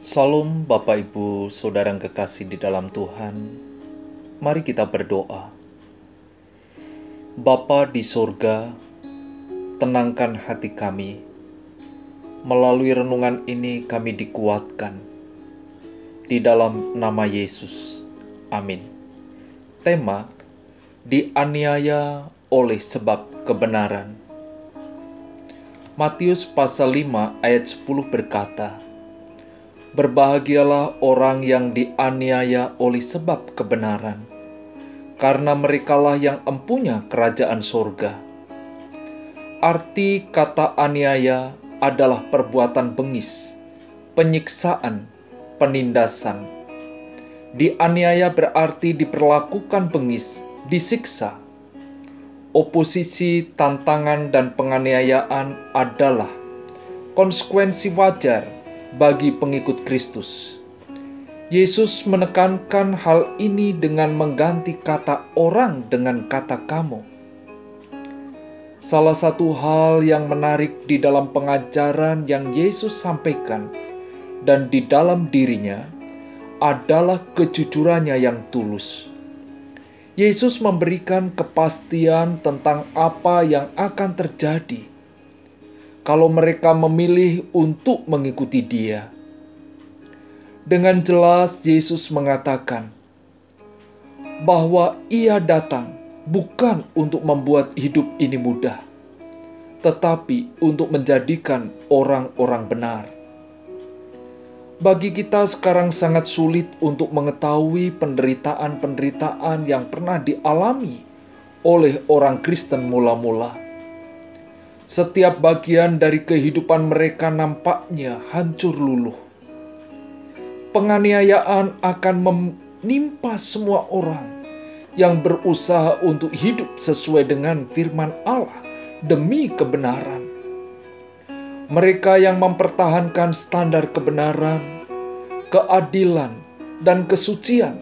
Salam Bapak Ibu Saudara yang kekasih di dalam Tuhan. Mari kita berdoa. Bapa di sorga Tenangkan hati kami. Melalui renungan ini kami dikuatkan. Di dalam nama Yesus. Amin. Tema Dianiaya oleh sebab kebenaran. Matius pasal 5 ayat 10 berkata, Berbahagialah orang yang dianiaya oleh sebab kebenaran, karena merekalah yang empunya kerajaan sorga. Arti kata aniaya adalah perbuatan bengis, penyiksaan, penindasan. Dianiaya berarti diperlakukan bengis, disiksa. Oposisi, tantangan, dan penganiayaan adalah konsekuensi wajar bagi pengikut Kristus. Yesus menekankan hal ini dengan mengganti kata "orang" dengan kata "kamu". Salah satu hal yang menarik di dalam pengajaran yang Yesus sampaikan dan di dalam dirinya adalah kejujurannya yang tulus. Yesus memberikan kepastian tentang apa yang akan terjadi kalau mereka memilih untuk mengikuti Dia. Dengan jelas, Yesus mengatakan bahwa Ia datang bukan untuk membuat hidup ini mudah, tetapi untuk menjadikan orang-orang benar. Bagi kita sekarang sangat sulit untuk mengetahui penderitaan-penderitaan yang pernah dialami oleh orang Kristen mula-mula setiap bagian dari kehidupan mereka nampaknya hancur luluh. Penganiayaan akan menimpa semua orang yang berusaha untuk hidup sesuai dengan firman Allah demi kebenaran. Mereka yang mempertahankan standar kebenaran, keadilan, dan kesucian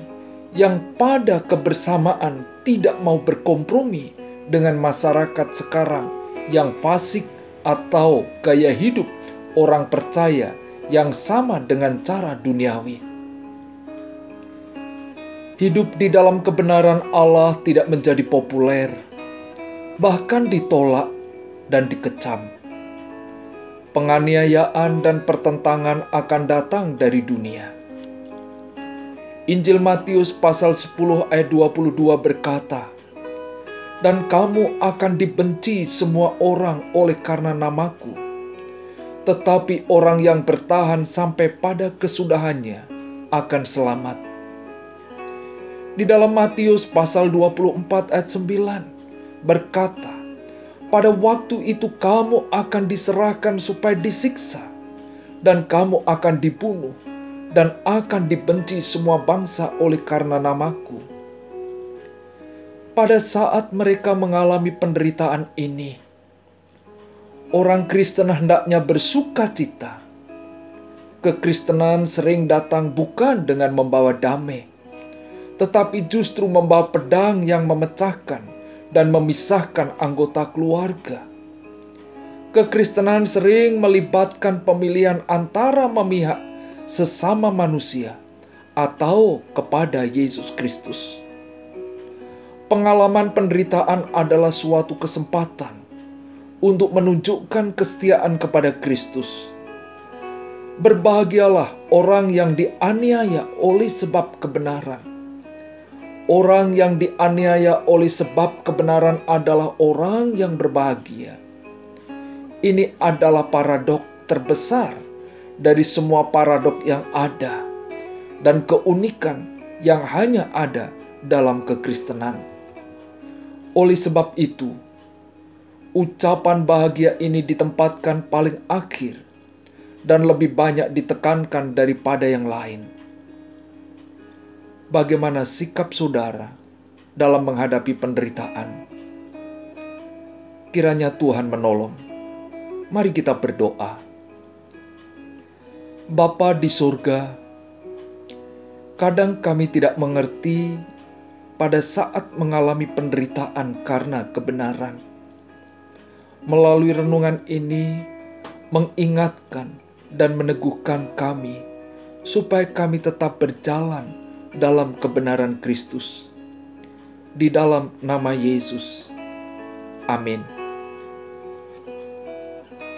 yang pada kebersamaan tidak mau berkompromi dengan masyarakat sekarang yang fasik atau gaya hidup orang percaya yang sama dengan cara duniawi. Hidup di dalam kebenaran Allah tidak menjadi populer, bahkan ditolak dan dikecam. Penganiayaan dan pertentangan akan datang dari dunia. Injil Matius pasal 10 ayat 22 berkata, dan kamu akan dibenci semua orang oleh karena namaku. Tetapi orang yang bertahan sampai pada kesudahannya akan selamat. Di dalam Matius pasal 24 ayat 9 berkata, pada waktu itu kamu akan diserahkan supaya disiksa, dan kamu akan dibunuh, dan akan dibenci semua bangsa oleh karena namaku pada saat mereka mengalami penderitaan ini, orang Kristen hendaknya bersuka cita. Kekristenan sering datang bukan dengan membawa damai, tetapi justru membawa pedang yang memecahkan dan memisahkan anggota keluarga. Kekristenan sering melibatkan pemilihan antara memihak sesama manusia atau kepada Yesus Kristus. Pengalaman penderitaan adalah suatu kesempatan untuk menunjukkan kesetiaan kepada Kristus. Berbahagialah orang yang dianiaya oleh sebab kebenaran. Orang yang dianiaya oleh sebab kebenaran adalah orang yang berbahagia. Ini adalah paradok terbesar dari semua paradok yang ada dan keunikan yang hanya ada dalam kekristenan. Oleh sebab itu, ucapan bahagia ini ditempatkan paling akhir dan lebih banyak ditekankan daripada yang lain. Bagaimana sikap saudara dalam menghadapi penderitaan? Kiranya Tuhan menolong. Mari kita berdoa. Bapa di surga, kadang kami tidak mengerti pada saat mengalami penderitaan karena kebenaran. Melalui renungan ini, mengingatkan dan meneguhkan kami supaya kami tetap berjalan dalam kebenaran Kristus. Di dalam nama Yesus. Amin.